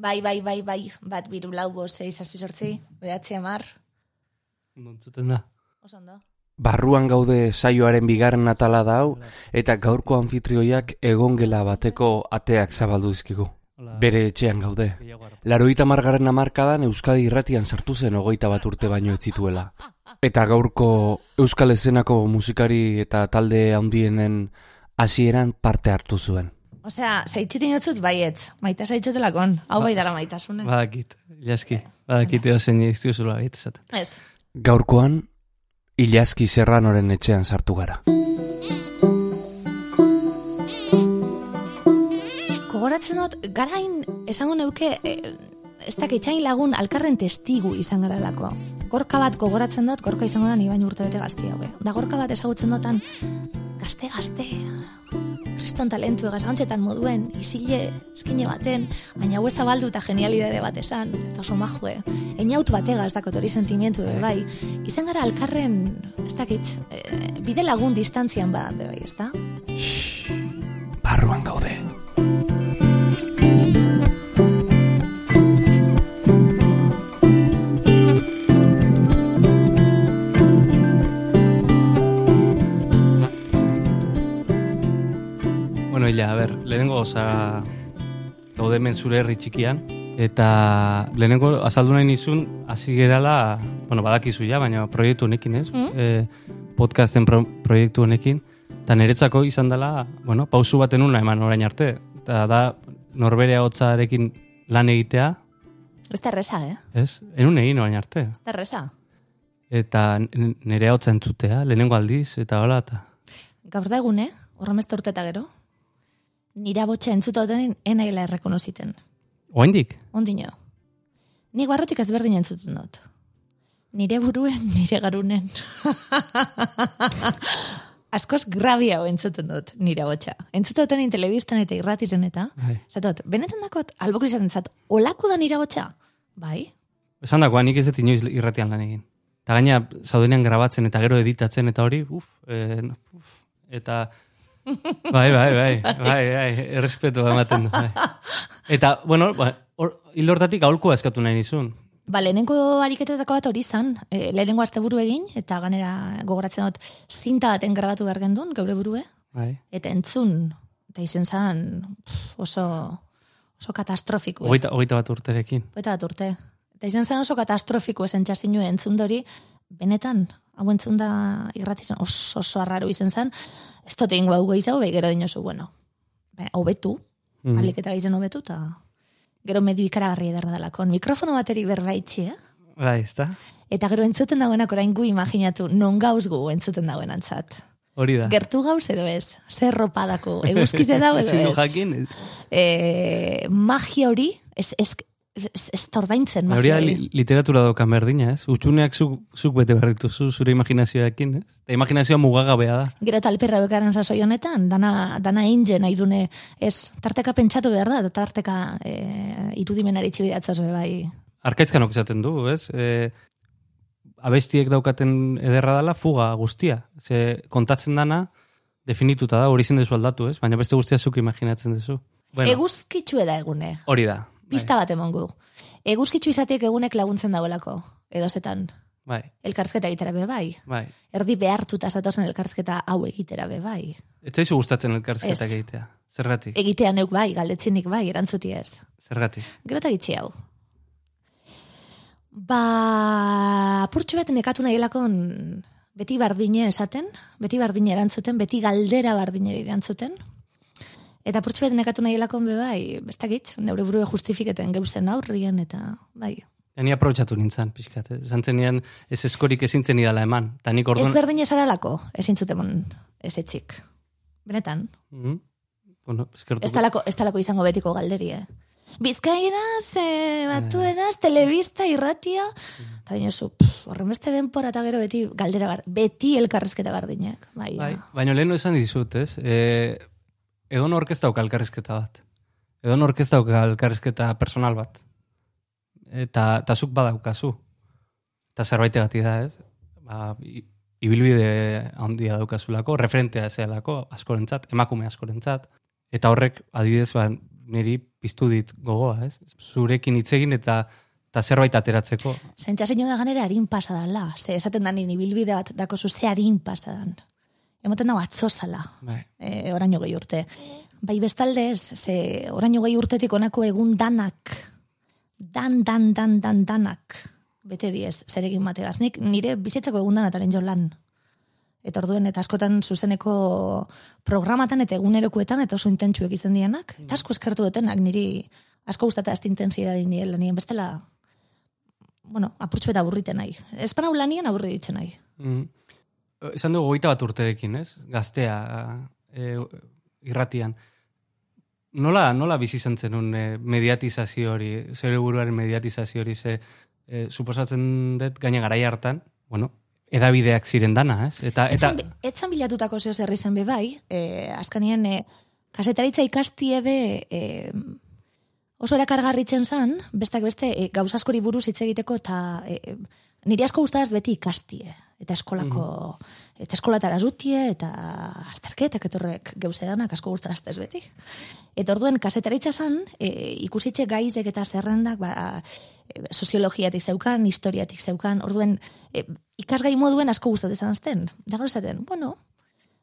Bai, bai, bai, bai, bat biru lau bo, sei, zazpi sortzi, bedatzi amar, Nontzuten da. oso ondo. Barruan gaude saioaren bigarren atala da hau, eta gaurko anfitrioiak egongela bateko ateak zabaldu dizkigu. Bere etxean gaude. Laroita margarren amarkadan Euskadi irratian sartu zen hogeita bat urte baino ez zituela. Eta gaurko Euskal Ezenako musikari eta talde handienen hasieran parte hartu zuen. Osea, zaitxitin jotzut baietz, maita zaitxotelakon, hau bai dara maitasune. Badakit, jaski. Badakit eo zen iztiuzula baita esaten. Ez, Gaurkoan, Ilaski Serranoren etxean sartu gara. Gogoratzen dut, garain esango neuke, e, ez dakitxain lagun alkarren testigu izan garalako. Gorka bat gogoratzen dut, gorka izango da ni baino urte bete gazti haue. Da gorka bat ezagutzen dutan, gazte, gazte, kriston talentu egaz, hauntxetan moduen, isile, eskine baten, baina hau zabaldu eta genialidade bat esan, eta oso majue. Eniaut batega ez dakot hori sentimientu be bai. Izan gara alkarren, ez dakit, e, bide lagun distantzian ba, be bai, ez da? Barruan gaude. Illa, a ber, lehenengo oza gaude hemen zure herri txikian, eta lehenengo azaldu nahi nizun, hasi gerala, bueno, badakizu ja, baina proiektu honekin, ez? Mm. E, podcasten pro, proiektu honekin, eta niretzako izan dela, bueno, pausu baten una eman orain arte, eta da norbere hotzarekin lan egitea, Ez da erresa, eh? ez? Enun egin orain arte. Ez da erresa. Eta nire hotza entzutea, lehenengo aldiz, eta hola, eta... Gaur da egun, eh? Horremezte urte eta gero. Nira botxa entzuta duten enaila errekonoziten. Oaindik? Ondino. Nik barrotik ezberdin entzuten dut. Nire buruen, nire garunen. Askoz grabia entzuten dut, nire botxa. Entzuta duten telebistan eta irratizen eta. Bai. Zatot, benetan dakot, albok izaten zat, olako da nire botxa? Bai? Esan dagoa, nik ez dut inoiz irratian lan egin. Eta gaina, zaudenean grabatzen eta gero editatzen eta hori, uf, e, no, uf, eta... Bai, bai, bai, bai, bai, errespetu ematen du. Bai. Eta, bueno, ba, hor, hil hortatik aholkoa eskatu nahi nizun. Ba, lehenengo ariketetako bat hori izan, e, lehenengo asteburu egin, eta ganera gogoratzen dut, zinta baten grabatu behar gendun, geure burue, Bai. eta entzun, eta izen zan, oso, oso katastrofiko. Hogeita, hogeita bat urterekin. Eta bat urte. Eta izen zan oso katastrofiko esen txasinu entzun dori, benetan, hau entzun da irrati zen, oso, oso arraro izen zan, ez dut egingo hau gehiago, behi gero dinosu, bueno, be, hobetu, Mm. alik eta gizen hobetu, eta gero medio ikaragarri ederra dalako. Mikrofono bateri berbaitxi, eh? Bai, ez da? Eta gero entzuten dagoenak orain gu imaginatu, non gauz gu entzuten dagoen antzat. Hori da. Gertu gauz edo ez, zer ropa dako, eguzkize dago edo ez. jakin. E, magia hori, ez, ez, ez, da ordaintzen Hori da li, literatura daukan berdina, ez? Utsuneak zuk, zuk bete behar dituzu, zure imaginazioarekin, ez? Eta imaginazioa mugagabea da. Gero talperra bekaren sasoi honetan, dana, dana inge nahi dune, ez, tarteka pentsatu behar da, eta tarteka e, irudimenari txibidatzaz be bai. Arkaitzkanok esaten du, ez? E, abestiek daukaten ederra dela fuga guztia. Ze kontatzen dana definituta da, hori zen dezu aldatu, ez? Baina beste guztia zuk imaginatzen duzu. Bueno, Eguzkitzu da egune, hori da. Pista bat emongu. Eguzkitzu izateek egunek laguntzen dagoelako, edozetan. Bai, Elkarrizketa egitera be bai. bai. Erdi behartuta zatozen elkarrizketa hau egitera be bai. Ez gustatzen elkarrizketak Ez. egitea. Zergatik? Egitea neuk bai, galdetzinik bai, erantzuti ez. Zergatik? Gero eta gitxi hau. Ba, apurtxo bat nekatu nahielakon beti bardine esaten, beti bardine erantzuten, beti galdera bardine erantzuten. Eta apurtxo bat nekatu nahielakon be bai, bestakit, neure burue justifiketen geuzen aurrien, eta bai. Ja, ni aprobetxatu nintzen, pixkat. Eh? Zantzen nian ez eskorik ezintzen idala eman. Ta nik Ez orduan... berdine zaralako, ezin zuten ez etxik. Benetan, Mhm. Bueno, eskertuko. ez talako, ez talako izango betiko galderie. Bizkaira, ze batu edaz, telebista, irratia, eta dinosu, pff, horren beste denpora eta gero beti galdera bar, beti elkarrezketa bardinak. Bai, Bai, baina lehen esan dizut, ez? E, egon orkesta dauka elkarrizketa bat. Egon orkesta dauka elkarrizketa personal bat. Eta, eta zuk badaukazu. Eta zerbait egati da, ez? Ba, ibilbide handia daukazulako, referentea zealako, askorentzat, emakume askorentzat. Eta horrek, adibidez, ba, niri piztu dit gogoa, ez? Zurekin hitz egin eta eta zerbait ateratzeko. Zentxasino da ganera harin pasadala. Ze esaten da nini bilbide bat dako zu ze harin pasadan. Emoten da atzozala. Bai. E, oraino gehi urte. Bai bestalde ez, ze oraino gehi urtetik onako egun danak. Dan, dan, dan, dan, danak. Bete diez, zer egin bategaz. Nik nire bizitzako egun danataren jo lan. Eta orduen, eta askotan zuzeneko programatan eta egunerokoetan eta oso intentsuek izan dianak. Eta asko eskertu dutenak niri asko gustata ez intensidade nire lanien bestela bueno, apurtxu eta aburriten nahi. Espanau lanien aburri ditzen nahi. Mm. Esan dugu goita bat urterekin, ez? Gaztea e, irratian. Nola, nola bizi izan zenun e, mediatizazio hori, zure buruaren mediatizazio hori, ze e, suposatzen dut gaina garai hartan, bueno, edabideak ziren dana, ez? Eta, eta... Etzan, etzan bilatutako zeo zerri zen be bai, e, azkanien e, kasetaritza ikastie be e, oso erakargarritzen zan, bestak beste, e, gauzaskori buruz hitz egiteko eta e, niri asko gustadaz beti ikastie. Eta eskolako, eta eskolatara zutie, eta azterketak etorrek gauzedanak asko gustadaz ez beti. Eta orduen, kasetaritza zan, e, ikusitxe gaizek eta zerrendak, ba, e, soziologiatik zeukan, historiatik zeukan, orduen, e, ikasgai moduen asko gustatzen azten. Da gero esaten, bueno,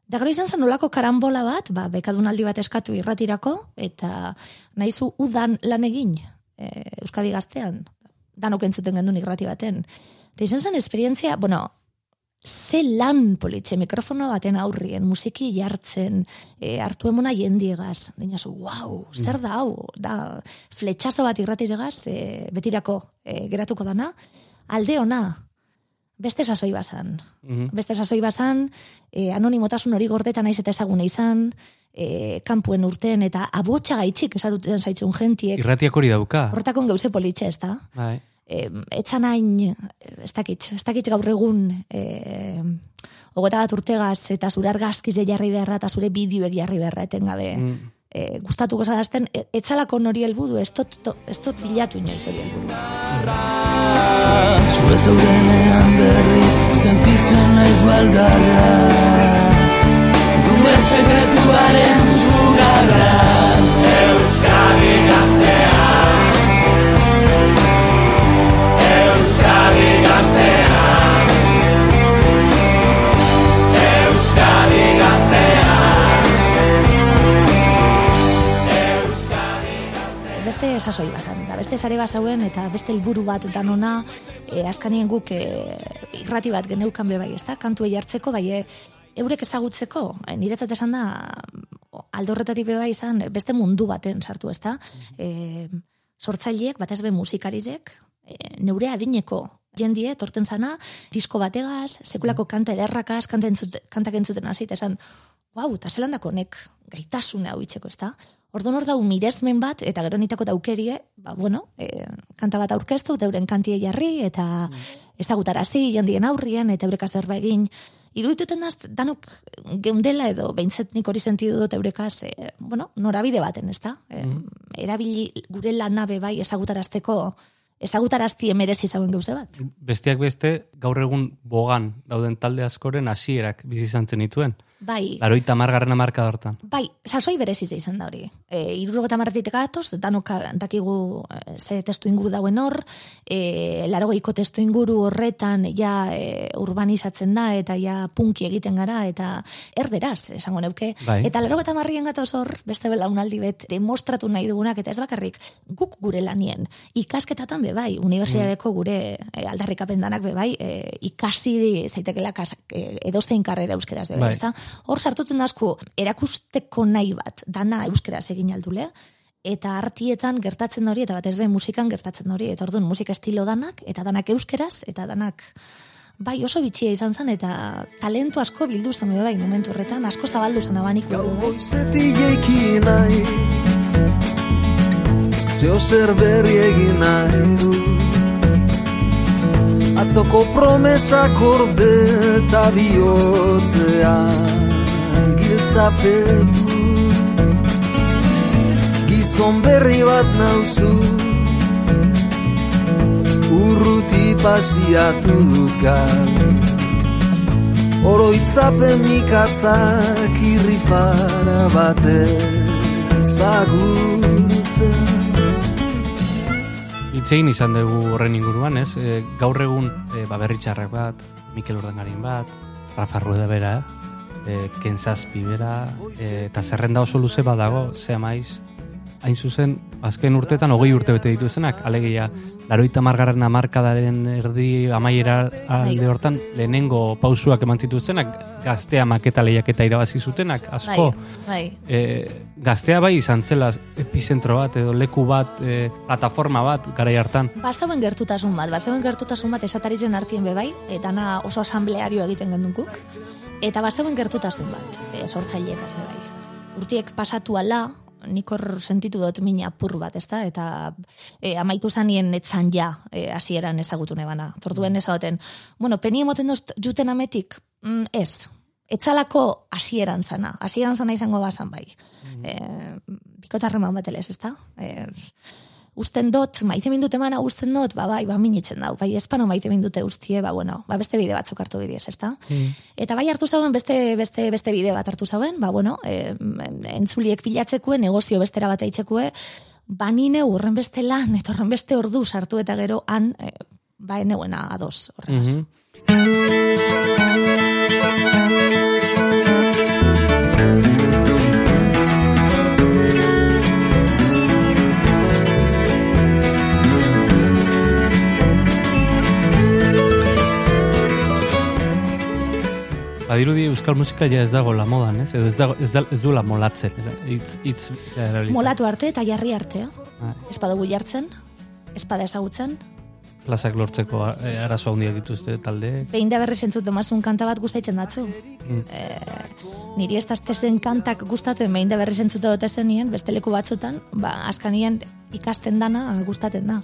Da gero izan zen olako karambola bat, ba, bekadunaldi bat eskatu irratirako, eta nahizu udan lan egin e, Euskadi gaztean, danok entzuten gendun irrati baten. Eta izan zen esperientzia, bueno, ze lan politxe, mikrofono baten aurrien, musiki jartzen, e, hartu emona jendiegaz, dina zu, wow, zer da hau, da fletxazo bat irratiregaz, e, betirako e, geratuko dana, alde ona, beste sasoi bazan. Mhm. Beste sasoi bazan, e, anonimotasun hori gordetan naiz eta ezagune izan, e, kanpuen urten eta abotxa gaitxik esatuten zaitzun gentiek. Irratiak hori dauka. Hortakon gauze politxe ez da. Bai. E, etzan hain, ez dakit, ez dakit gaur egun, e, hogeta bat urtegaz eta zure argazkize jarri beharra eta zure bideoek jarri beharra etengabe. Mm. E, gustatuko zarazten, e, etzalako nori helbudu, ez dut, to- ez dut bilatu inoiz hori helbudu. Zue zaudenean berriz Sentitzen naiz baldarra Gure sekretuaren zugarra Euskadi gaztea Euskadi gaztea Euskadi gaztea beste sasoi bazan, da beste sare bazauen eta beste helburu bat danona, e, azkanien guk e, irrati bat geneukan be bai, ezta? Kantuei hartzeko bai e, eurek ezagutzeko, e, niretzat esan da aldorretatik be bai izan beste mundu baten sartu, ezta? E, sortzaileek, batez be musikarizek, e, neure adineko jendie, torten zana, disko bategaz, sekulako kanta ederrakaz, kanta entzute, kantak entzuten hasi, eta esan, Wow, eta zelan dako nek gaitasune hau itzeko, ezta? Orduan hor dau miresmen bat, eta gero nitako daukerie, ba, bueno, e, kanta bat aurkeztu, eta euren kantie jarri, eta ezagutarazi jendien aurrien, eta eureka zerba egin. Irudituten daz, danok geundela edo, behintzet nik hori sentidu dut eurekaz, e, bueno, norabide baten, ezta? E, Erabili gure lanabe bai ezagutarazteko, ezagutarazti emerezi zauen gauze bat. Besteak beste, gaur egun bogan dauden talde askoren hasierak bizi izan zenituen. Bai, Laroita margarren amarka hortan. Bai, sasoi berezize izan da hori. E, irurogeta marratitek atoz, danok dakigu e, ze testu inguru dauen hor, e, larogeiko testu inguru horretan ja e, urbanizatzen da, eta ja punki egiten gara, eta erderaz, esango neuke. Bai. Eta larogeta marrien gatoz hor, beste belaunaldi bet, demostratu nahi dugunak, eta ez bakarrik, guk gure lanien, ikasketatan be bai, unibertsitateko gure e, aldarrikapen danak be bai, e, ikasi zaitekela e, edozein karrera euskeraz be bai, Bai. ezta? Hor sartutzen dasku erakusteko nahi bat dana euskeraz egin aldule eta artietan gertatzen hori eta batez be musikan gertatzen hori eta orduan musika estilo danak eta danak euskeraz eta danak bai oso bitxia izan zen eta talentu asko bildu zen bai momentu horretan asko zabaldu zen abaniko Gau goizetik jeiki naiz Zeo zer berri egin nahi du Atzoko promesak orde eta bihotzean giltzapetu Gizon berri bat nauzu Urruti pasiatu dut gaur Oroitzapen mikatzak irrifara batez agurtu hitz egin izan dugu horren inguruan, ez? E, gaur egun e, ba, berritxarrak bat, Mikel Urdangarin bat, Rafa Rueda bera, e, Ken Zazpi bera, e, eta zerrenda oso luze badago, zea maiz, hain zuzen, azken urtetan hogei urte bete dituzenak, alegia, laroita margarren amarkadaren erdi amaiera alde Bai. hortan, lehenengo pausuak eman zituzenak, gaztea maketa lehiaketa irabazi zutenak, asko, Bai, bai. e, gaztea bai izan zela epizentro bat edo leku bat, e, plataforma bat garai hartan. Bazauen gertutasun bat, bazauen gertutasun bat esatari zen artien bebai, eta na oso asambleario egiten gendukuk, eta bazauen gertutasun bat, e, sortzaileek bai. Urtiek pasatu ala, nik hor sentitu dut mina apur bat, ezta? Eta e, amaitu zanien etzan ja e, hasieran ezagutu nebana. Torduen ezagoten, bueno, peni emoten dozt juten ametik, mm, ez, etzalako hasieran zana, hasieran zana izango bazan bai. E, bikotarreman bat elez, ezta? E, usten dut, maite mindut emana usten dut, ba, bai, ba, minitzen dau, bai, espano maite mindute ustie, ba, bueno, ba, beste bide batzuk hartu bidez, ezta? Eta bai hartu zauen beste, beste, beste bide bat hartu zauen, ba, bueno, e, entzuliek pilatzekue, negozio bestera bat aitzekue, ba, nine horren beste lan, eta horren beste ordu sartu eta gero han, e, ba, eneuena ados, horregaz. Mhm. Badirudi euskal musika ja ez dago la modan, ez? Edo ez, dago, ez, da, ez du la molatzen, ez? Itz, itz. Molatu arte eta jarri arte, Bai. espada jartzen, espada ezagutzen, plazak lortzeko eh, arazo handiak dituzte talde. behin da berri zentzut domazun kanta bat gustaitzen datzu. Mm. E, niri ez daztezen kantak gustatzen behin da berri zentzut dut ezenien, beste leku batzutan, ba, askanien ikasten dana gustaten da.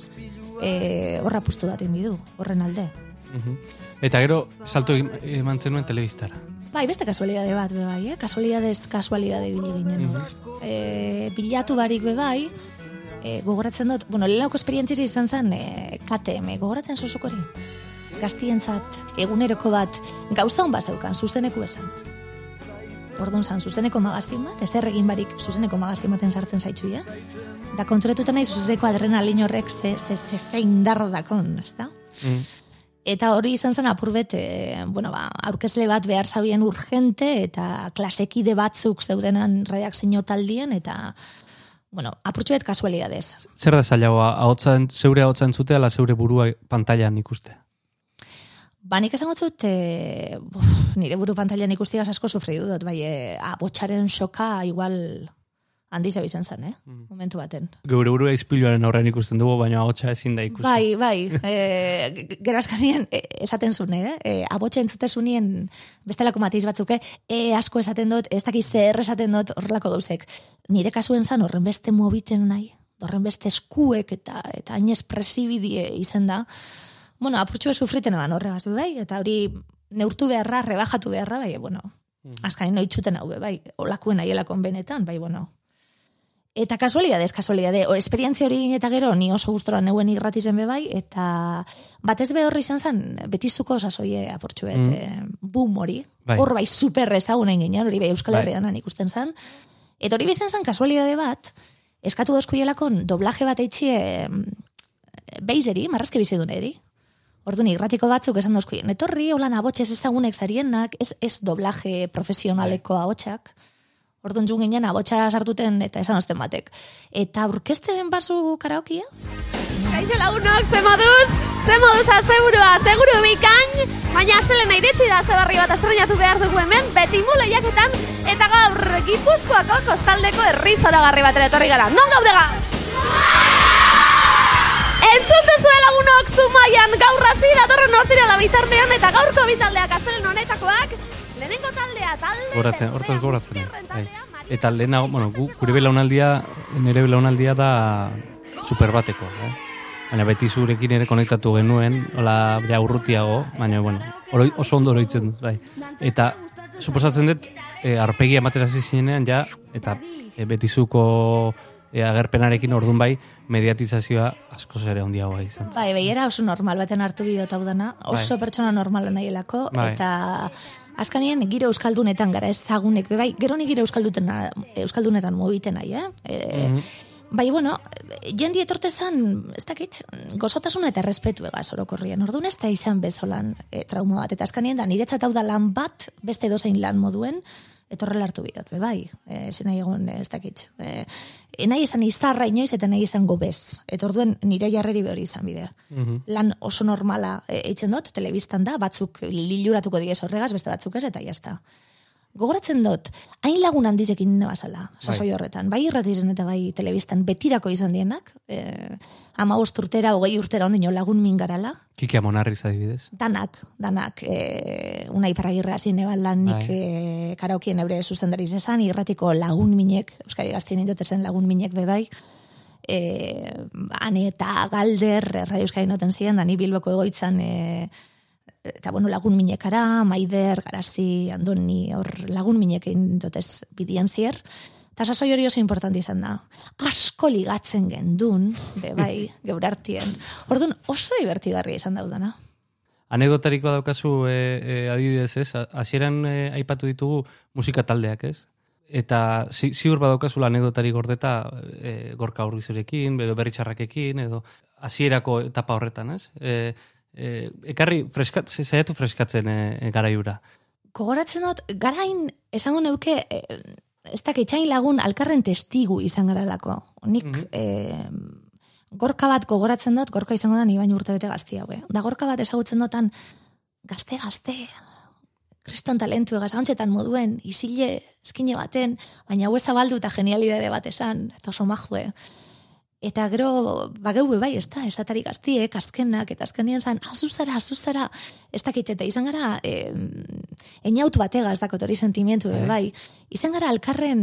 E, horra pustu bat inbidu, horren alde. Mhm. Eta gero, salto eman zenuen telebistara. Bai, beste kasualidade bat, be bai, eh? Kasualidadez kasualidade bili ginen. e, bilatu barik be bai, e, gogoratzen dut, bueno, lehenauko esperientziri izan zen, e, KTM, gogoratzen zuzuk hori? Gaztientzat, eguneroko bat, gauza hon bat zeukan, zuzeneko esan. Orduan zan, zuzeneko magazin bat, ez erregin barik zuzeneko magazin baten sartzen zaitxu, ja? Da konturatuta nahi zuzeneko adrenalin horrek ze, ze, ze, ze indar dakon, ez da? Mm. Eta hori izan zen apurbet, e, bueno, ba, aurkezle bat behar zabien urgente, eta klasekide batzuk zeudenan redakzio taldien, eta, bueno, apurtxuet kasualidadez. Zer da zailagoa, ahotsa, zeure ahotsa entzutea, ala zeure burua pantailan ikustea? Ba, nik esango zut, e, buf, nire buru pantailan ikustigaz asko sufri dut, bai, e, abotxaren soka igual handi zeu izan zen, eh? Momentu baten. Geure burua izpiluaren aurrean ikusten dugu, baina ahotsa ezin da ikusten. Bai, bai, e, gero askanien e, esaten zuen, eh? E, abotxe entzutezunien bestelako matiz batzuk, eh? E, asko esaten dut, ez dakiz zer esaten dut horrelako gauzek. Nire kasuen zan horren beste mobiten nahi, horren beste eskuek eta eta hain espresibidie izen da. Bueno, apurtxu sufriten eban horregaz, bai, eta hori neurtu beharra, rebajatu beharra, bai, bueno, azkain noitxuten hau, bai, olakuen aielakon benetan, bai, bueno, Eta kasualidadez, kasualidade, o, esperientzia hori eta gero, ni oso gustora neuen irratizen be bai, eta batez be horri izan zen, betizuko sasoie aportxuet, Mm. mm. boom hori, Bai. hor bai super ezagun egin, hori bai Euskal Bai. Herrian ikusten zen, eta hori bizan zen kasualidade bat, eskatu dozku jelakon doblaje bat eitxie beizeri, marrazke biziduneri, Orduan, irratiko batzuk esan dozku, netorri, holan abotxez ezagunek zarienak, ez, ez doblaje profesionaleko abotxak, Orduan jun ginen abotxara sartuten eta esan osten batek. Eta aurkezten bazu karaokia? Kaixo lagunok, ze moduz, ze moduz asteburua, seguru bikain, baina astelena iritsi da aste berri bat estrenatu behar dugu hemen, beti lehiaketan, eta gaur Gipuzkoako kostaldeko herri zoragarri batera etorri gara. Non gaude ga? Entzun duzue lagunok zumaian gaur hasi datorren hortirala bitartean eta gaurko bitaldeak astelen honetakoak, lehenengo taldea talde... Goratzen, hortaz goratzen. Bai. Eta lehenago, bueno, gu, gure belaunaldia, nire belaunaldia da super bateko, eh? Baina beti zurekin ere konektatu genuen, hola ja urrutiago, baina bueno, oroi, oso ondo oroitzen dut, bai. Eta suposatzen dut, e, arpegia ematera hasi zinenean ja, eta e, betizuko e, agerpenarekin ordun bai, mediatizazioa asko ere handiagoa izan. zen. Bai, behiera oso normal baten hartu bideo hau dana, oso pertsona normala nahielako, Bai. eta azkanien giro euskaldunetan gara ezagunek, be bai, gero ni giro euskalduten, euskaldunetan mobiten nahi, eh? E, Mhm. Bai, bueno, jendi etorte zan, ez dakit, gozotasuna eta errespetu egaz orokorrien. Orduan ez da izan bezolan e, trauma bat. Eta azkanien da, niretzat hau da lan bat, beste dozein lan moduen, etorrela hartu bidot, be, bai, e, zen egon, ez dakit. E, e, nahi izan izarra inoiz eta nahi izan gobez. Eta orduen nire jarreri behori izan bidea. Lan oso normala e, eitzen dut, telebistan da, batzuk liluratuko diez horregaz, beste batzuk ez, eta jazta. Gogoratzen dut, hain lagun handizekin nebazala, sasoi horretan. Bai irratizen eta bai telebistan betirako izan dienak. E, ama urtera, hogei urtera ondino lagun mingarala. Kiki amonarriz adibidez. Danak, danak, e, una iparagirra zin eban lan nik Bai. e, karaokien eure zuzendariz esan, irratiko lagun minek, Euskadi gaztien jotezen lagun minek bebai, e, ane eta galder, Radio Euskadi noten ziren, da ni bilboko egoitzan, e, eta bueno, lagun minekara, maider, garazi, andoni, hor lagun minekin dotez bidian zier, eta sasoi hori oso importanti izan da. Asko ligatzen gendun, be bai, geurartien. Orduan oso divertigarria izan daudana. Anekdotariko daukazu e, e, adibidez, ez? Hasieran e, aipatu ditugu musika taldeak, ez? Eta zi, ziur badaukazula anekdotari gordeta e, gorka urbizurekin, edo berritxarrakekin, edo hasierako etapa horretan, ez? E, e, ekarri, freskat, zaiatu freskatzen e, e, garaiura. Gogoratzen dut, garain esango neuke, e, ez dakit txain lagun alkarren testigu izan garalako. Nik eh, gorka bat gogoratzen dut, gorka izango da ni baino urte bete gazti haue. Da gorka bat ezagutzen dutan, gazte, gazte, kriston talentu egaz, hauntxetan moduen, izile, eskine baten, baina hau zabaldu eta genialidade bat esan, eta oso majue. Eta gero, bageu bai, ez da, esatari gaztiek, azkenak, eta azkenien zan, azuzara, azuzara, ez dakit, eta izan gara, eh, eniautu batega, ez dakot hori sentimentu, be bai, izan gara alkarren,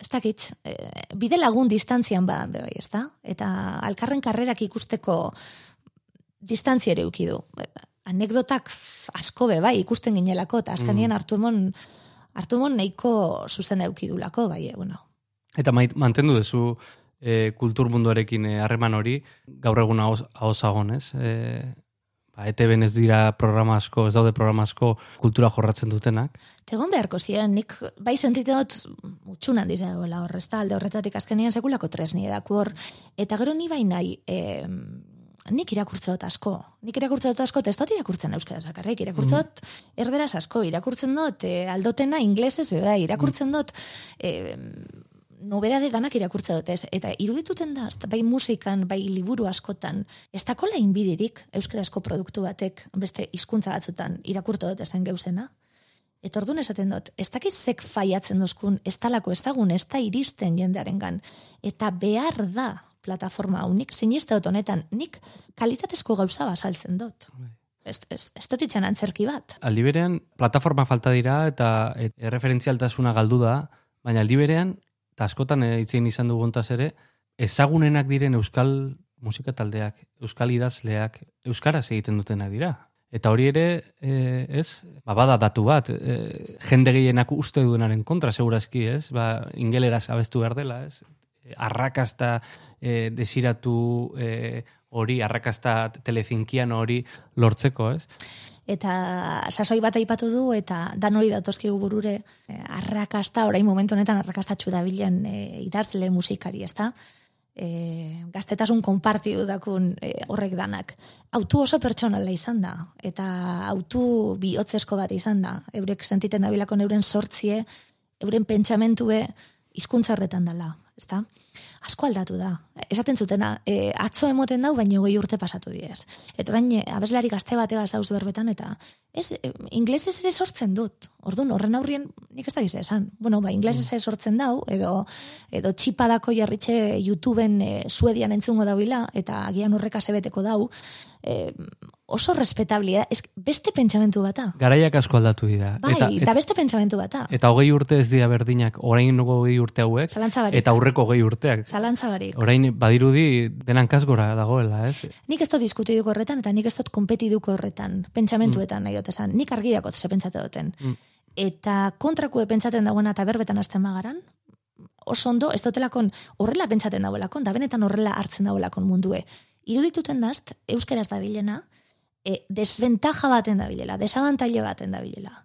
ez dakit, eh, bide lagun distantzian ba, be bai, ez da? Eta alkarren karrerak ikusteko distantzia ere ukidu. Anekdotak asko be bai, ikusten ginelako, eta azkenien hartu emon, hartu emon nahiko zuzen eukidulako, bai, eh, bueno. Eta mait, mantendu duzu e, kultur munduarekin e, harreman hori, gaur egun ahozagon, ez? E, ba, ETB-en ez dira programa asko, ez daude programa asko kultura jorratzen dutenak. Tegon beharko ziren, nik bai sentitzen dut utxunan dize dagoela hor, ez da, alde horretatik azkenean sekulako tresni edaku hor. Eta gero ni bai nahi, e, nik irakurtze dut asko. Nik irakurtze dut asko, ez dut irakurtzen euskaraz bakarrik, irakurtze dut erderaz asko, irakurtzen dut e, aldotena inglesez, bai, irakurtzen dut e, nobedade danak irakurtze dut ez. Eta irudituten da, bai musikan, bai liburu askotan, ez dakola inbidirik euskarazko produktu batek beste hizkuntza batzutan irakurtu dut esan geusena. Eta orduan esaten dut, ez dakiz zek faiatzen dozkun, ez talako ezagun, ez da iristen jendearengan. Eta behar da plataforma hau, nik siniste dut honetan, nik kalitatezko gauza basaltzen dut. Ez, ez, ez dut itxan antzerki bat. Aldi berean, plataforma falta dira eta et, erreferentzialtasuna galdu da, baina aldi berean, askotan eh, hitzein izan duguntaz ere, ezagunenak diren euskal musika taldeak, euskal idazleak, euskaraz egiten dutenak dira. Eta hori ere, e, ez, ba, bada datu bat, e, jende gehienak uste duenaren kontra, segurazki, ez, ba, ingeleraz abestu behar dela, ez, arrakasta e, desiratu hori, arrakasta telezinkian hori lortzeko, ez? Eta sasoi bat aipatu du eta dan hori datozkigu burure eh, arrakasta, orain momentu honetan arrakastatxu dabilen eh, idazle musikari, ezta? E, gaztetasun konpartiu dakun e, horrek danak. Autu oso pertsonala izan da, eta autu bihotzesko bat izan da. Eurek sentiten dabilakon euren sortzie, euren pentsamentue hizkuntza horretan dela, ezta? Asko aldatu da. Esaten zutena, e, atzo emoten dau, baino gehi urte pasatu diez. Eta orain, e, abeslari gazte batega zauz berbetan, eta ez, e, inglesez ere sortzen dut. Orduan, horren aurrien, nik ez da gize esan. Bueno, ba, inglesez ere sortzen dau, edo, edo txipadako jarritxe YouTubeen e, suedian entzungo dauila, eta agian horreka sebeteko dau, e, oso respetablia, ez, beste pentsamentu bata. Garaiak asko aldatu dira. Bai, eta, beste pentsamentu bata. Eta hogei urte ez dira berdinak, orain hogei urte hauek, eta aurreko hogei urteak. Zalantza barik. Orain badirudi denan kasgora dagoela, ez? Nik ez dut diskutiduko horretan, eta nik ez dut kompetiduko horretan, pentsamentuetan nahi dut esan. Nik argi dakot ze pentsate duten. Mm. Eta kontrakue pentsaten dagoena eta berbetan azten magaran, oso ondo, ez dutelakon horrela pentsaten dagoelakon, da benetan horrela hartzen dagoelakon mundue. Irudituten dazt, euskeraz dabilena, e, desventaja baten dabilela, desabantaile baten dabilela.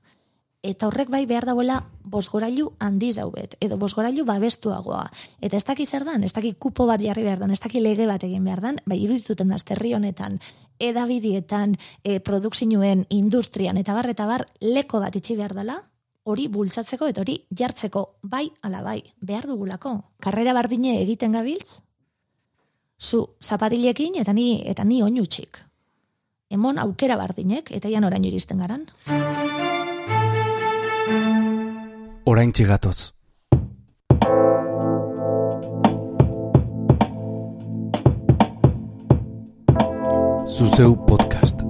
Eta horrek bai behar dauela bosgorailu handi zaubet, edo bosgorailu babestuagoa. Eta ez daki zer dan, ez daki kupo bat jarri behar dan, ez daki lege bat egin behar dan, bai irudituten da zerri honetan, edabidietan, e, produksinuen, industrian, eta bar, eta bar, leko bat itxi behar dela, hori bultzatzeko eta hori jartzeko bai ala bai, behar dugulako. Karrera bardine egiten gabiltz, zu zapatilekin eta ni eta ni oinutxik. Emon aukera bardinek eta ian orain iristen garan. Orain txigatoz. Zuzeu podcast.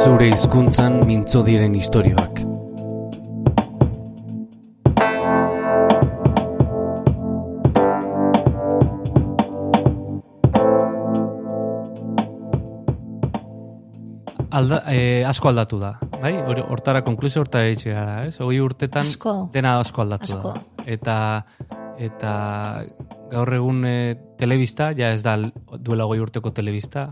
Zure hizkuntzan mintzo diren istorioak. Alda, eh, asko aldatu da, bai? Hor- Hortara konklusio hortara itxe gara, ez? Hogei urtetan Asko. dena asko aldatu Asko. da. Eta, eta gaur egun eh, telebista, ja ez da duela hogei urteko telebista,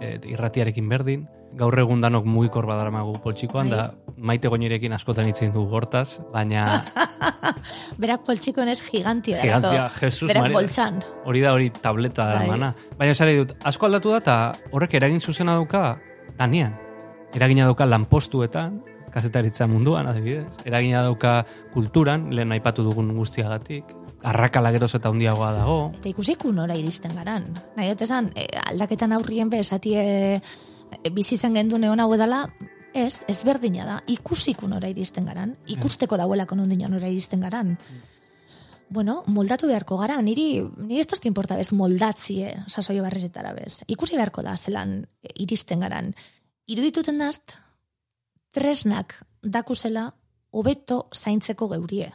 eh, irratiarekin berdin. Gaur egun danok mugikor badaramagu poltsikoan, Bai. da maite goinerekin askotan itzen du hortaz, baina Berak poltsikoen ez gigantia. Gigantia. Jesus Berak Maria. boltsan. hori da hori tableta da Bai. mana. Baina esari dut, asko aldatu da eta horrek eragin zuzena dauka danean. Eragina dauka lanpostuetan, kazetaritza munduan, adibidez. Eragina dauka kulturan, lehen aipatu dugun guztiagatik. Arrakala geroz eta handiagoa dago. Eta ikusiku nora iristen garan. Nahi dut esan, e, aldaketan aurrien be, esati e, e, bizi zen gendu neon hau edala, ez, ez berdina da. Ikusiku nora iristen garan. Ikusteko dauelako nondino nora iristen garan. Bueno, moldatu beharko gara, niri, niri ez importa bez moldatzie, sasoio barrezetara bez. Ikusi beharko da, zelan iristen garan. Irudituten dazt, tresnak dakusela hobeto zaintzeko geurie.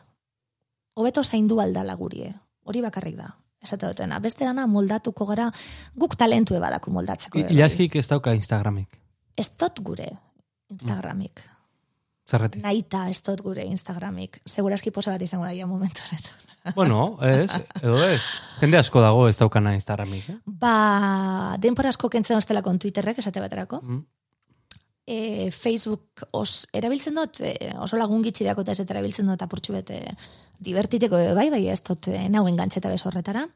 Hobeto zaindu aldala gurie. Hori bakarrik da. Esate dutena. Beste dana moldatuko gara, guk talentue badako moldatzeko. Ilaskik ez dauka Instagramik. Ez dut gure Instagramik. Zergatik. Naita ez dut gure Instagramik. Seguraski posa bat izango daia momentu honetan. Bueno, ez, edo ez. Jende asko dago ez daukana Instagramik, eh? Ba, denpora asko kentzen ostelako Twitterrek, esate baterako. Mm. E, Facebook os, erabiltzen dut, e, oso lagun gitxi dako eta ez erabiltzen dut apurtxu bete divertiteko bai, bai, ez dut e, nauen gantzeta bez horretara.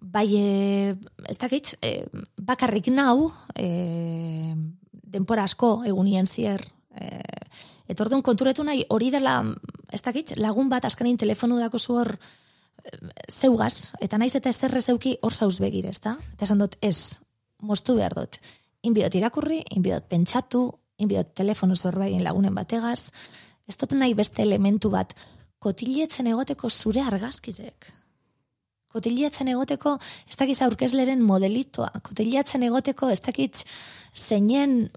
Bai, e, ez dakit, e, bakarrik nau, e, denpora asko egunien zier, e, eta orduan konturetu nahi, hori dela, ez dakit, lagun bat askanin telefonu dako zu hor, e, zeugaz, eta naiz eta ezer zeuki hor zauz begir, ez da? Eta esan dut, ez, moztu behar dut. Inbidot irakurri, inbidot pentsatu, inbidot telefono zorbaien lagunen bategaz, ez dut nahi beste elementu bat, kotiletzen egoteko zure argazkizek. Kotiletzen egoteko, ez dakiz aurkezleren modelitoa, kotiletzen egoteko, ez dakit zeinen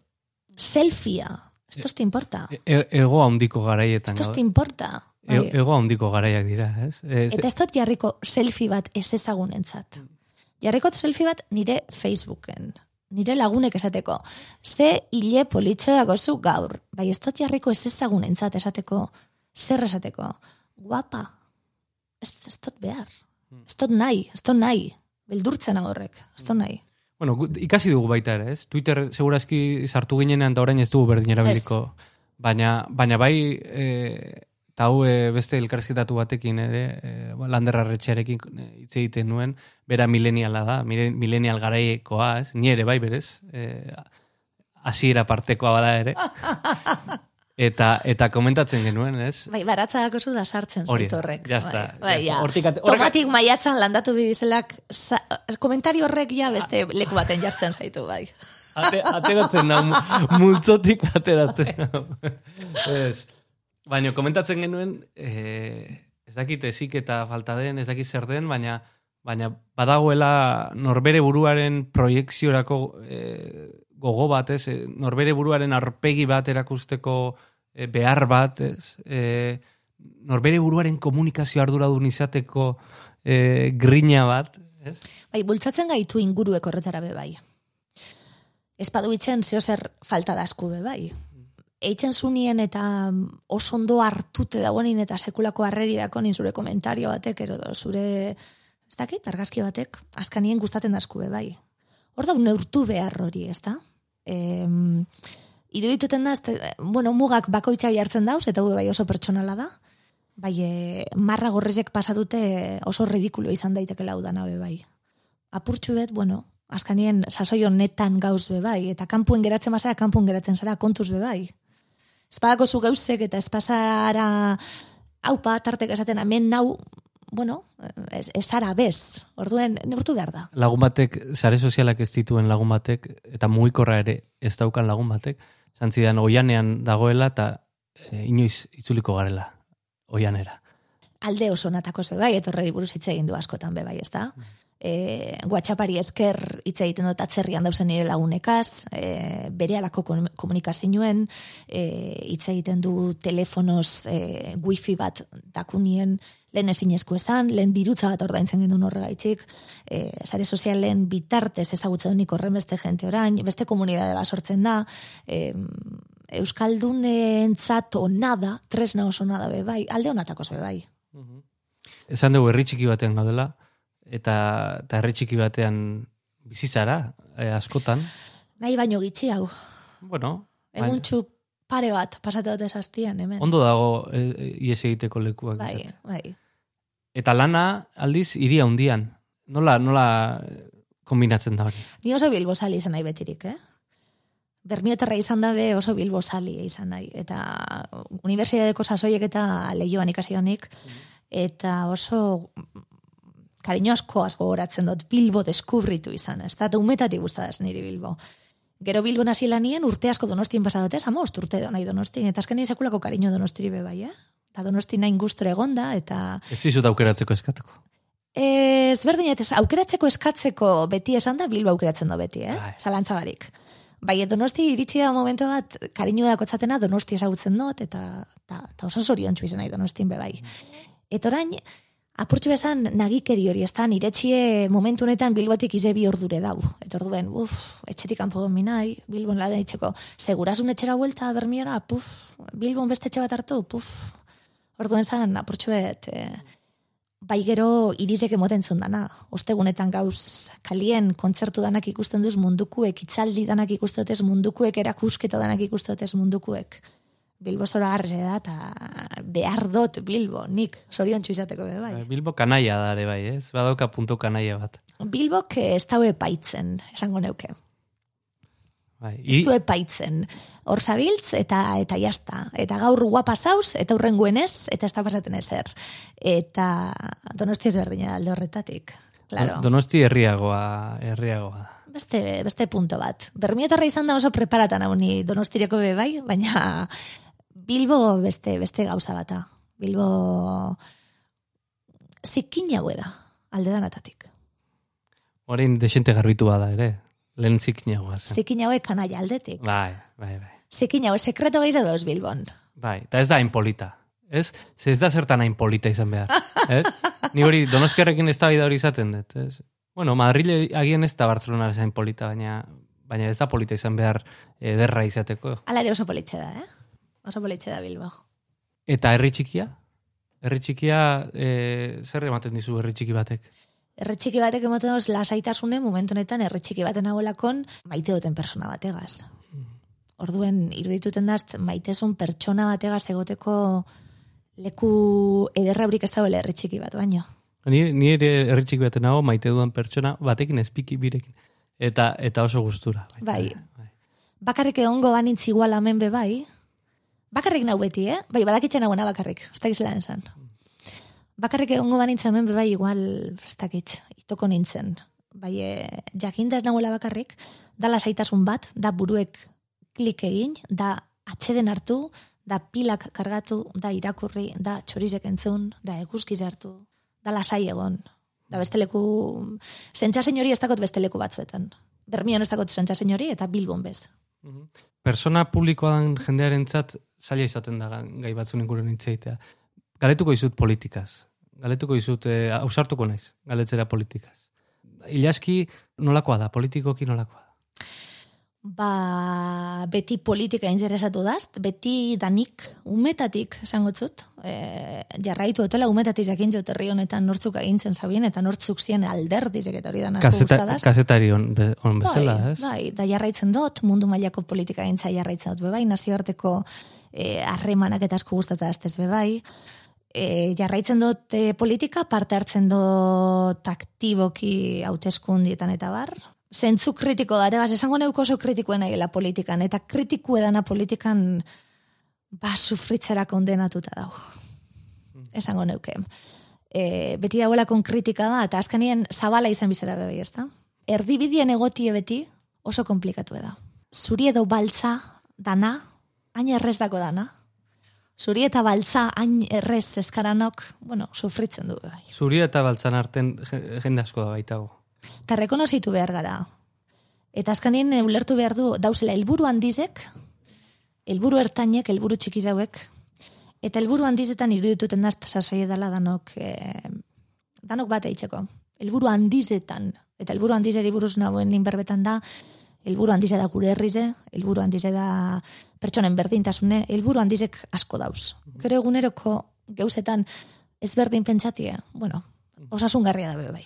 selfia, ez toste importa, E- ego handiko ez garaietan. toste gaude. importa. E- Bai. ego handiko garaiak dira, ez? E, ze- Eta ez dut jarriko selfie bat ez ezagunentzat. Jarriko selfie bat nire Facebooken. Nire lagunek esateko. Ze hile politxo dago zu gaur. Bai ez dut jarriko ez ezagunentzat esateko. Zer esateko. Guapa. Ez, ez dut behar. Ez dut nahi. Ez dut nahi. Beldurtzen horrek. Ez dut nahi. Bueno, ikasi dugu baita ere, ez? Twitter segurazki sartu ginenean da orain ez dugu berdin erabiliko. Baina, baina bai, e, eta hau e, beste elkarrizketatu batekin ere, e, ba, landerra retxearekin e, hitz egiten nuen, bera mileniala da, milenial garaiekoa, ez? Ni ere bai berez, e, hasiera partekoa bada ere. Eta, eta komentatzen genuen, ez? Bai, baratza dako zu da sartzen zaitu horrek. está, Bai, bai, ja. Tomatik maiatzan landatu bidizelak, sa, komentario horrek ja beste leku baten jartzen zaitu, bai. Ate, ateratzen da, mu- multzotik ateratzen da. ez. Baina, komentatzen genuen, eh, ez dakit ezik eta falta den, ez dakit zer den, baina baina badagoela norbere buruaren proiekziorako eh, gogo bat, ez? Eh, norbere buruaren arpegi bat erakusteko eh, behar bat, ez? Eh, norbere buruaren komunikazio arduradun izateko eh, grina bat, ez? Bai, bultzatzen gaitu inguruek horretara be bai. Ez padu itzen zeo zer falta dasku be bai. Eitzen zunien eta oso ondo hartute dagoenin eta sekulako harreri dakonin zure komentario batek, ero do, zure, ez dakit, argazki batek, askanien gustaten dasku be bai. Hor da, neurtu behar hori, ez da? Em, irudituten da, este, bueno, mugak bakoitzak jartzen dauz, eta bai oso pertsonala da, bai, e, marra gorrezek pasatute oso ridikulo izan daiteke laudana be bai. Apurtxu bet, bueno, askanien sasoi honetan gauz be bai, eta kanpuen geratzen bazara, kanpuen geratzen zara kontuz be bai. Espadako zu gauzek eta espasara haupa tartek esaten hemen nau, bueno, ez, ez zara bez, orduen neurtu behar da. Lagun batek, sare sozialak ez dituen lagun batek, eta mugikorra ere ez daukan lagun batek, zantzidan oianean dagoela eta e, inoiz itzuliko garela, oianera. alde oso natako ze bai, etorreri buruz hitz egin du askotan be bai, ez da? E, WhatsAppari esker hitz egiten dut atzerrian dauzen nire lagunekaz, e, bere alako kom- komunikazioen, e, hitz egiten du telefonoz e, wifi bat dakunien, lehen ezinezko esan, lehen dirutza bat ordaintzen genuen horregaitzik, e, sare sozialen bitartez ezagutzen nik horren beste jente orain, beste komunidade bat sortzen da, e, Euskaldunentzat onada, tresna oso nada be bai, alde honatako bai. Esan dugu herri txiki batean gaudela, eta, eta herri txiki batean bizitzara, e, askotan. Nahi baino gitxi hau. Bueno, baina- Eguntxu pare bat pasatu dute sastian, hemen. ondo dago e, ies egiteko lekuak. Bai, izatea. bai. Eta lana, aldiz, iria hundian. Nola, nola eh, kombinatzen da hori? Ni oso bilbosali izan nahi betirik, eh? Bermioterra izan dabe oso bilbosali izan nahi. Eta unibertsitateko sasoiek eta lehioan ikasi honik. Eta oso kariño asko asko goratzen dut Bilbo deskubritu izan. Ez da, eta umetatik guztadaz niri Bilbo. Gero Bilbo nazi lanien urte asko donostien pasadote, samost urte do nahi donostin. Eta azkenean sekulako kariño donostiri bai, eh? Eta donosti nain gustura egonda, eta Ez dizut aukeratzeko eskatuko. Ez berdin, ez aukeratzeko eskatzeko beti esan da Bilbo aukeratzen do beti, eh? Bai. Zalantza barik. Bai, donosti iritsi da momento bat, kariño dakotzatena donosti ezagutzen dut, eta, eta, eta oso zoriontsu izan nahi donostin be bai. Eta orain, apurtxu bezan nagikeri hori, ez da, niretxie momentu honetan Bilbotik ize bi ordure dau. Eta orduen, uf, etxetik kanpo domi nahi, Bilbon lan itxeko, segurasun etxera vuelta bermiora, puf, Bilbon beste etxe bat hartu, puf. Orduen zan, apurtxuet, eh, bai gero irizek emoten zundana. Ostegunetan gauz kalien kontzertu danak ikusten duz mundukuek, itzaldi danak ikusten dutez mundukuek, erakusketa danak ikusten dutez mundukuek. Bilbo zora garrese da, eta behar dut Bilbo, nik sorion izateko be bai. Bilbo kanaia da ere bai, ez? Badauka puntu kanaia bat. Bilbok eh, ez daue epaitzen, esango neuke. Bai. Ez du epaitzen. Hor zabiltz eta eta jazta. Eta gaur guapa zauz, eta hurrenguen ez, eta ez da pasaten ezer. Eta donosti ez alde horretatik. Claro. Donosti herriagoa, herriagoa. beste, beste punto bat. Bermiotarra izan da oso preparatan hau ni donostireko be bai, baina Bilbo beste, beste gauza bata. Bilbo zikin haue da, alde danatatik. Orain desente garbitu bada ere. Lehen zikinagoa zen. Zikin haue kanaia aldetik. Bai, bai, bai. Zikin haue sekreto gehiago dauz Bilbon. Bai, eta ez da impolita. Ez? Ze ez da zertan hain polita izan behar. Ez? Ni hori donostiarrekin ez da hori izaten dut. Ez? Bueno, Madrid agien ez da Barcelona bezain polita, baina, baina ez da polita izan behar ederra izateko. Ala ere oso politxe da, eh? Oso politxe da Bilbo. Eta herri txikia? Herri txikia, e, zer ematen dizu herri txiki batek? Herri txiki batek emoten doz lasaitasune momentu honetan herri txiki baten hauelakon maite duten persona bategaz. Orduen irudituten daz maitezun pertsona bategaz egoteko leku ederraurik ez dagoela herri txiki bat, baino. Ni, ni ere herri txiki baten nago maite dudan pertsona batekin espiki birekin. Eta, eta oso gustura. Bai. Bakarrik egongo banintz igual hemen be bai. Bakarrik nau beti, eh? Bai, badakitzen nagoena bakarrik. Ez dakiz lan esan. Bakarrik egongo banintz hemen bai igual, ez dakit, itoko nintzen. Bai, e, jakinda nagoela bakarrik, da lasaitasun bat, da buruek klik egin, da atxeden hartu, da pilak kargatu, da irakurri, da txorizek entzun, da eguzkiz hartu, da lasai egon. Da beste leku, sentxasen hori ez dakot beste leku batzuetan. Bermion ez dakot sentxasen hori eta Bilbon bez. Persona publikoa dan jendearentzat zaila izaten da gai batzun inguruan hitz egitea. Galetuko izut politikaz. Galetuko izut, eh, ausartuko naiz, galetzera politikaz. Ilaski nolakoa da, politikoki nolakoa da. Ba, beti politika interesatu dazt, beti danik, umetatik, esango zut, e, jarraitu otela umetatik jakin jot herri honetan nortzuk agintzen zabien, eta nortzuk zien alderdizek eta hori da nasko Kaseta, gustadaz. kasetari on, on bezala, bai, ez? Bai, da jarraitzen dut, mundu mailako politika gintza jarraitzen dut, bebai, nazioarteko eh, harremanak eta asko gustata ez bebai, e, jarraitzen dut e, politika, parte hartzen dut aktiboki hauteskundietan eta bar, zentzu kritiko da, ebas, esango neuko oso kritikoen egela politikan, eta kritiku edana politikan ba, sufritzera kondenatuta dau. Esango neuke. E, beti dagoelakon kritika da, eta azkenien zabala izan bizera bebai, ez da? Erdibidien egotie beti oso komplikatu da. Zuri edo baltza dana, hain errez dako dana. Zuri eta baltza hain errez eskaranok, bueno, sufritzen du bai. Zuri eta baltzan arten je- jende asko da baitago. Eta rekonozitu behar gara. Eta azkanien ulertu behar du, dauzela, helburu handizek, helburu ertainek, helburu txiki zauek, eta helburu handizetan irudituten daz sasoi dela danok, eh, danok bat eitzeko. Helburu handizetan, eta helburu handizeri buruz nagoen inberbetan da, helburu handize da gure herrize, helburu handize da pertsonen berdintasune, helburu handizek asko dauz. Gero eguneroko gauzetan ezberdin pentsatie, bueno, osasungarria da be bai.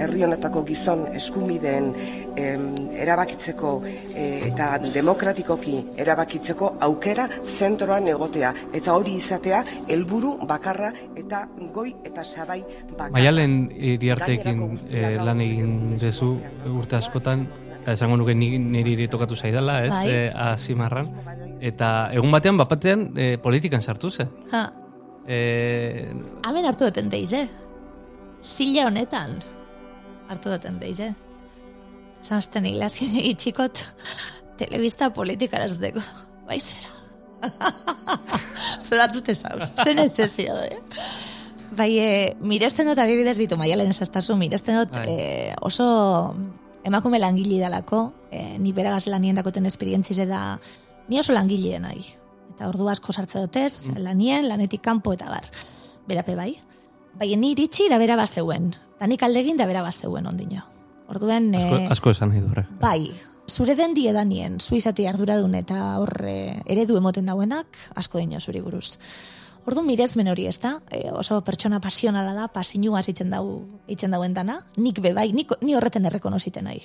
Herri honetako gizon eskubideen em, erabakitzeko e, eta demokratikoki erabakitzeko aukera zentroan egotea. Eta hori izatea helburu bakarra eta goi eta sabai bakarra. Maialen Gainerako guztiak eh, lan egin dezu urte askotan, eta esango nuke ni- niri iri tokatu zaidala, ez, Bai. eh, azimarran. Eta egun batean, bapatean, eh, politikan sartu zen. Ha, Eh, Hemen hartu duten deiz, eh? Zila honetan hartu duten deiz, eh? Esan azten iglaskin egitxikot telebista politikarazteko. Bai zera. Zoratute zauz. Zen esesio, eh? Bai, e, miresten dut adibidez bitu maialen esastazu, miresten dut Bai. e, oso emakume langile dalako, e, ni beragaz lanien dakoten esperientzize da, ni oso langile nahi. Eta ordu asko sartze dutez, lanien, lanetik kanpo eta bar. Berape bai. Bai, ni iritsi da bera bazeuen. Da nik aldegin da bera bazeuen ondino. Orduen, asko, e, asko esan nahi du horrek. bai, zure den diedanien, zu izati arduradun eta horre eredu emoten dauenak, asko dino zuri buruz. Ordu mirezmen hori ez da, e, oso pertsona pasionala da, pasinua zitzen dau, itzen dauen dana, nik be bai, nik, ni horreten errekonoziten nahi.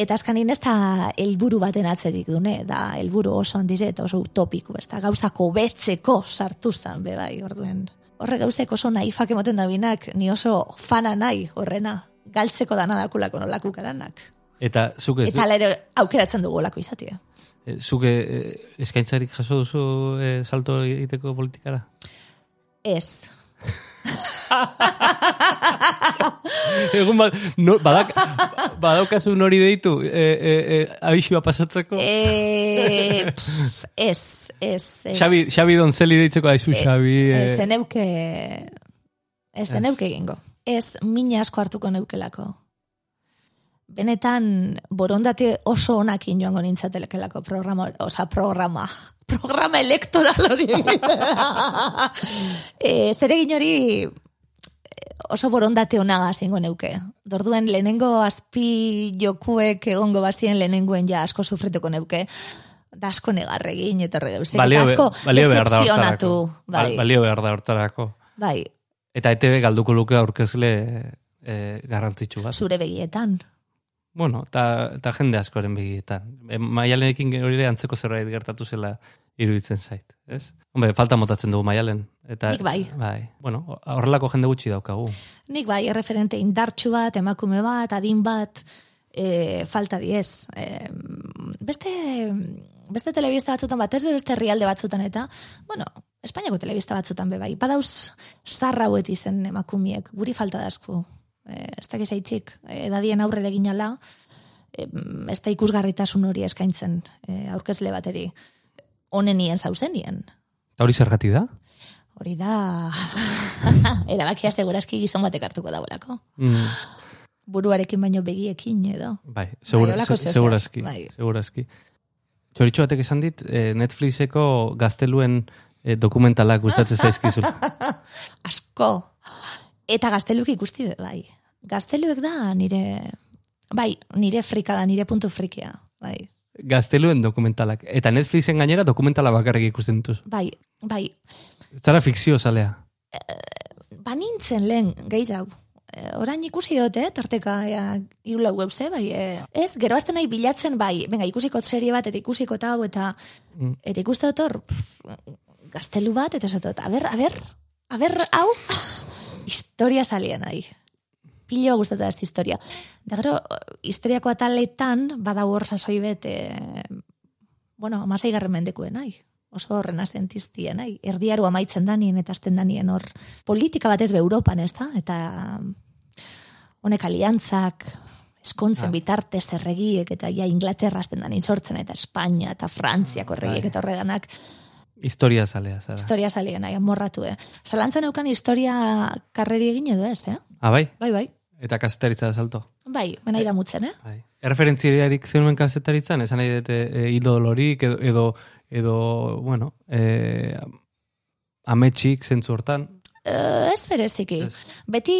Eta askanin ez da helburu baten atzetik dune, da helburu oso handize eta oso utopiko, ez da gauzako betzeko sartu zan, be bai, orduen. Horre gauzek oso naifak emoten da binak, ni oso fana nahi horrena, galtzeko dana dakulako nolaku karanak. Eta zuk ez, Eta ere aukeratzen dugu olako izatea. Eh, zuk eh, eskaintzarik jaso duzu eh, salto egiteko politikara? Ez. Egun bat, no, badak, badaukazu nori deitu, e, e, e, abisua pasatzeko? E, pff, ez, ez, ez. Xabi, Xabi Donzeli deitzeko aizu, Xabi. eh, Ez. Ez zeneuke egingo. Ez mina asko hartuko neukelako. Benetan, borondate oso onakin joango nintzatelekelako programa, oza, programa, programa elektoral hori egitera. e, zeregin hori oso borondate onaga zingo neuke. Dorduen lehenengo azpi jokuek egongo bazien lehenengoen ja asko sufrituko neuke. Da asko negarregin eta horregauzek. balio, asko balio behar da hortarako. Bai, Ba- Balio behar da hortarako. bai, Eta ETV galduko luke aurkezle e, garrantzitsu bat. zure begietan. Bueno, eta, jende askoren begietan. E, maialenekin hori ere antzeko zerbait gertatu zela iruditzen zait, ez? Hombre, falta motatzen dugu maialen. Eta, Nik bai. Bai, bueno, horrelako jende gutxi daukagu. Nik bai, erreferente indartsu bat, emakume bat, adin bat, e, falta diez. E, beste, beste telebista batzutan bat, ez beste herrialde batzutan eta, bueno, Espainiako telebista batzutan be bai. Badauz zarra izen emakumiek, guri falta da asku. E, ez dakiz aitxik, edadien aurrera egin ala, e, ez da ikusgarritasun hori eskaintzen e, aurkezle bateri. Honenien zauzenien. Eta hori zergati da? Hori da, erabakia segurazki gizon batek hartuko dagoelako. Mm, buruarekin baino begiekin edo. bai, segura, holako se, segurazki. bai. Segurazki. Txoritxo batek esan dit, eh, Netflixeko gazteluen eh, dokumentalak gustatzen zaizkizula. Asko. Eta gazteluk ikusti bai. Gazteluek da nire, bai, nire frika da, nire puntu frikia, bai. Gazteluen dokumentalak. Eta Netflixen gainera dokumentala bakarrik ikusten dituz. Bai, bai, Zara fikzio zalea. banintzen lehen gehiago. E, orain ikusi dut, eh, tarteka ea, irulau gauze, bai, e, ez, gero azten nahi bilatzen, bai, venga, ikusiko serie bat, eta ikusiko eta hau, eta, Mm. eta ikuste dut hor, gaztelu bat, eta esatot, a ber, a ber, a ber, hau, historia salien nahi. Pilo gustatu ez historia. Da gero, historiako ataletan, badau hor sasoi bet, e, bueno, amasei garren mendekuen nahi. Oso renasentistien, nahi. Erdiaru amaitzen danien eta azten danien hor politika batez be Europan, ez da? Eta honek aliantzak, eskontzen Ah. bitartez erregiek, eta ja Inglaterra azten danien sortzen, eta Espainia eta Frantziako erregiek Bai. eta horreganak, Historia zalea, zara. historia salien nahi, amorratu, eh? Zalantzan eukan historia karreri egin edo ez, eh? Ah, bai? Bai, bai. Eta kazetaritza salto. Bai, menai da mutzen, eh? Bai. Erreferentziarik zenuen kazetaritzan, esan nahi dute e, idolorik edo, edo, edo bueno, e, ametxik zentzu hortan. Eh, ez bereziki. Ez. Beti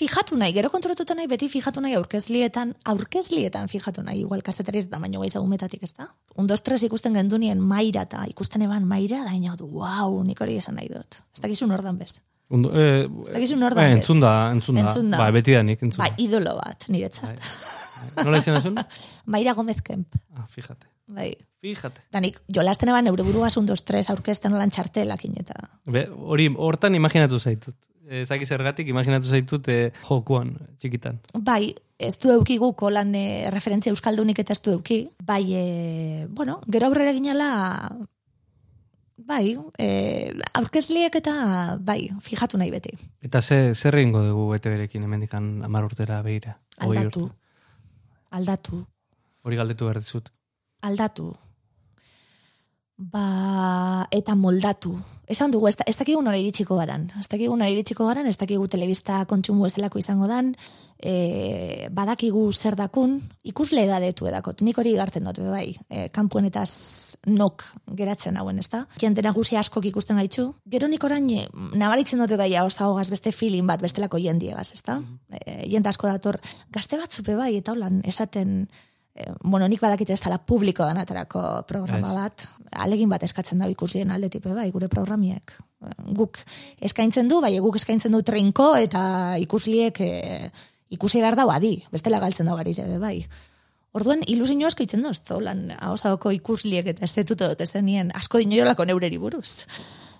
fijatu nahi, gero kontrotutu nahi, beti fijatu nahi aurkezlietan, aurkezlietan fijatu nahi, igual kasetariz da, baino gaiz agumetatik, ez da? Un, dos, tres ikusten gendunien maira eta ikusten eban maira, da du, wow, nik hori esan nahi dut. Ez dakizu nordan bez. Undo, e, dakizu nor da eh, bez. entzun da, entzun da. Entzun da. Ba, beti da nik, entzun Ba, idolo bat, niretzat. Nola izan esun? Maira Gomez Kemp, Ah, fíjate. bai. Fíjate. Da nik, jolasten eban neure buruaz un, dos, tres aurkezten lan txartelakin eta... Be, hori, hortan imaginatu zaitut. Ez zaki zergatik, imaginatu zaitut e, jokuan, txikitan. Bai, ez du euki guk lan e, referentzia euskaldunik eta ez du euki. Bai, e, bueno, gero aurrera ginala, bai, e, aurkezliek eta, bai, fijatu nahi beti. Eta ze, zer egingo dugu bete berekin hemendikan amar urtera behira? Aldatu, aldatu, Hori galdetu behar dizut. aldatu. Ba, eta moldatu. Esan dugu, ez, da- ez dakigu nora iritsiko garan. Ez dakigu nora iritsiko garan, ez dakigu telebista kontsumu ezelako izango dan, e, badakigu zer dakun, ikusle edadetu edakot. Nik hori gartzen dut, bai, e, kanpuen eta nok geratzen hauen, ez da? Jente nagusi askok ikusten gaitzu. Gero nik orain, e, nabaritzen dute bai, hau beste feeling bat, bestelako jendiegaz, ez da? E, jente asko dator, gazte batzupe bai, eta holan, esaten, bueno, nik badakite ez dela publiko danatarako programa Ez. bat, alegin bat eskatzen da ikuslien aldetipe bai, gure programiek. Guk eskaintzen du, bai, guk eskaintzen du trinko eta ikusliek e, ikusi behar dau adi, bestela galtzen dau gari zebe, bai. Orduan, ilusio asko itzen doz, lan hausako ikusliek eta estetuto dut ezenien asko dinoiolako neureri buruz.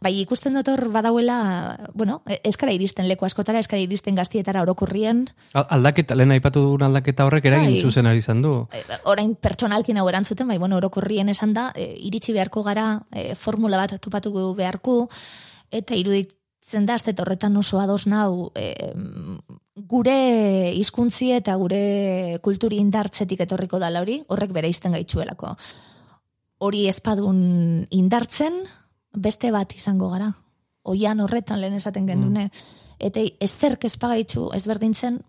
Bai, ikusten dut hor badauela, bueno, eskara iristen leku askotara, eskara iristen gaztietara orokurrien, Al- Aldaketa, lehen aipatu dugun aldaketa horrek eragin Bai. zuzen ari izan du. e, orain pertsonalkin hau erantzuten, bai, bueno, orokorrien esan da, e, iritsi beharko gara, e, formula bat topatu beharko, eta iruditzen da, dut horretan oso ados nau, e, gure hizkuntzi eta gure kulturi indartzetik etorriko dala hori, horrek bere izten gaitzuelako. Hori espadun indartzen, beste bat izango gara. Oian horretan lehen esaten gendune. Eta ezerk espagaitzu ezberdintzen,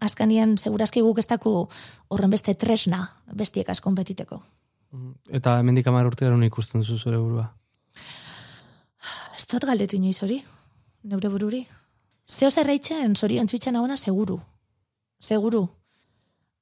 azkanian segurazki guk ez daku horren beste tresna bestiekaz konpetiteko. Eta hemendik amar urtera nun ikusten zu zure burua. Ez dut galdetu inoiz hori, neure bururi. Zeo zerreitzen, zorion txuitzen hauena, seguru. Seguru.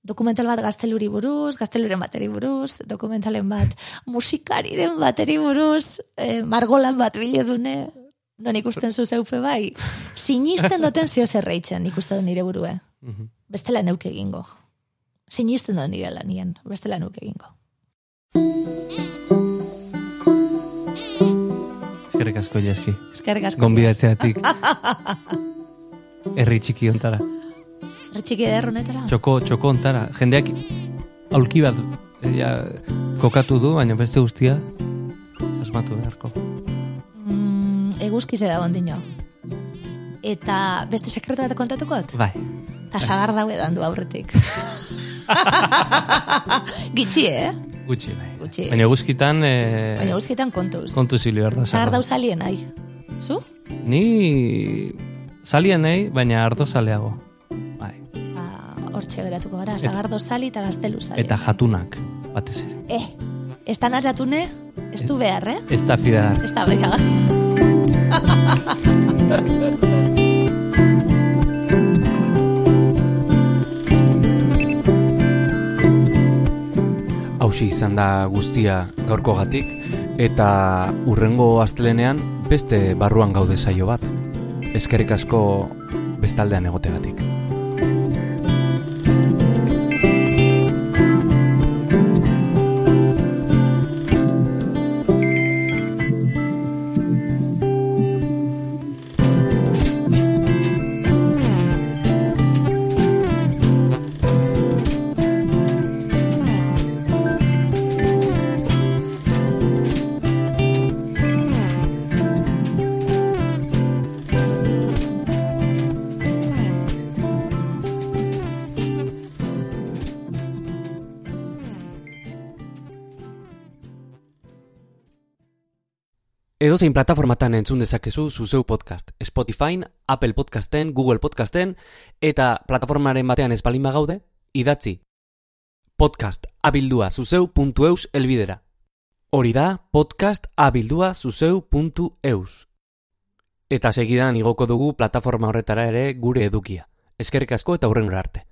Dokumental bat gazteluri buruz, gazteluren bateri buruz, dokumentalen bat musikariren bateri buruz, eh, margolan bat biledune, non ikusten zu zeupe bai. Sinisten duten zeo zerreitzen ikusten dut nire burue. Mhm. Bestela neuke egingo. Sinisten dut nire lanien, bestela neuke egingo. Eskerrik asko jaski. Eskerrik asko. Gonbidatzeatik. Herri txiki ontara. Retxiki eder honetara. Txoko, txoko ontara. Jendeak aulki bat eh, ja, kokatu du, baina beste guztia asmatu beharko. Mm, eguzkize da ondino. Eta beste sekretu bat kontatukot? Bai. Ta sagar daue dandu aurretik. Gitxi, eh? Gutxi, bai. Gutxi. Baina guzkitan... Eh, Baina eguzkitan kontuz. Kontu zili behar da. Sagar dau salien, ai. Zu? Ni zalia nahi, baina ardo zaleago. Bai. Ba, hortxe geratuko gara, sagardo sali eta gaztelu sali. Eta jatunak, batez ere. Eh, ez da jatune, ez du behar, eh? Ez da fidar. Ez da behar. Hauzi izan da guztia gaurko gatik, eta urrengo astelenean beste barruan gaude saio bat. Eskerrik asko bestaldean egote. Edozein plataformatan entzun dezakezu zuzeu podcast. Spotify, Apple Podcasten, Google Podcasten, eta plataformaren batean ez balin bagaude, idatzi. Podcast abildua zuzeu.eus elbidera. Hori da podcast abildua zuzeu.eus. Eta segidan igoko dugu plataforma horretara ere gure edukia. Eskerrik asko eta hurren arte.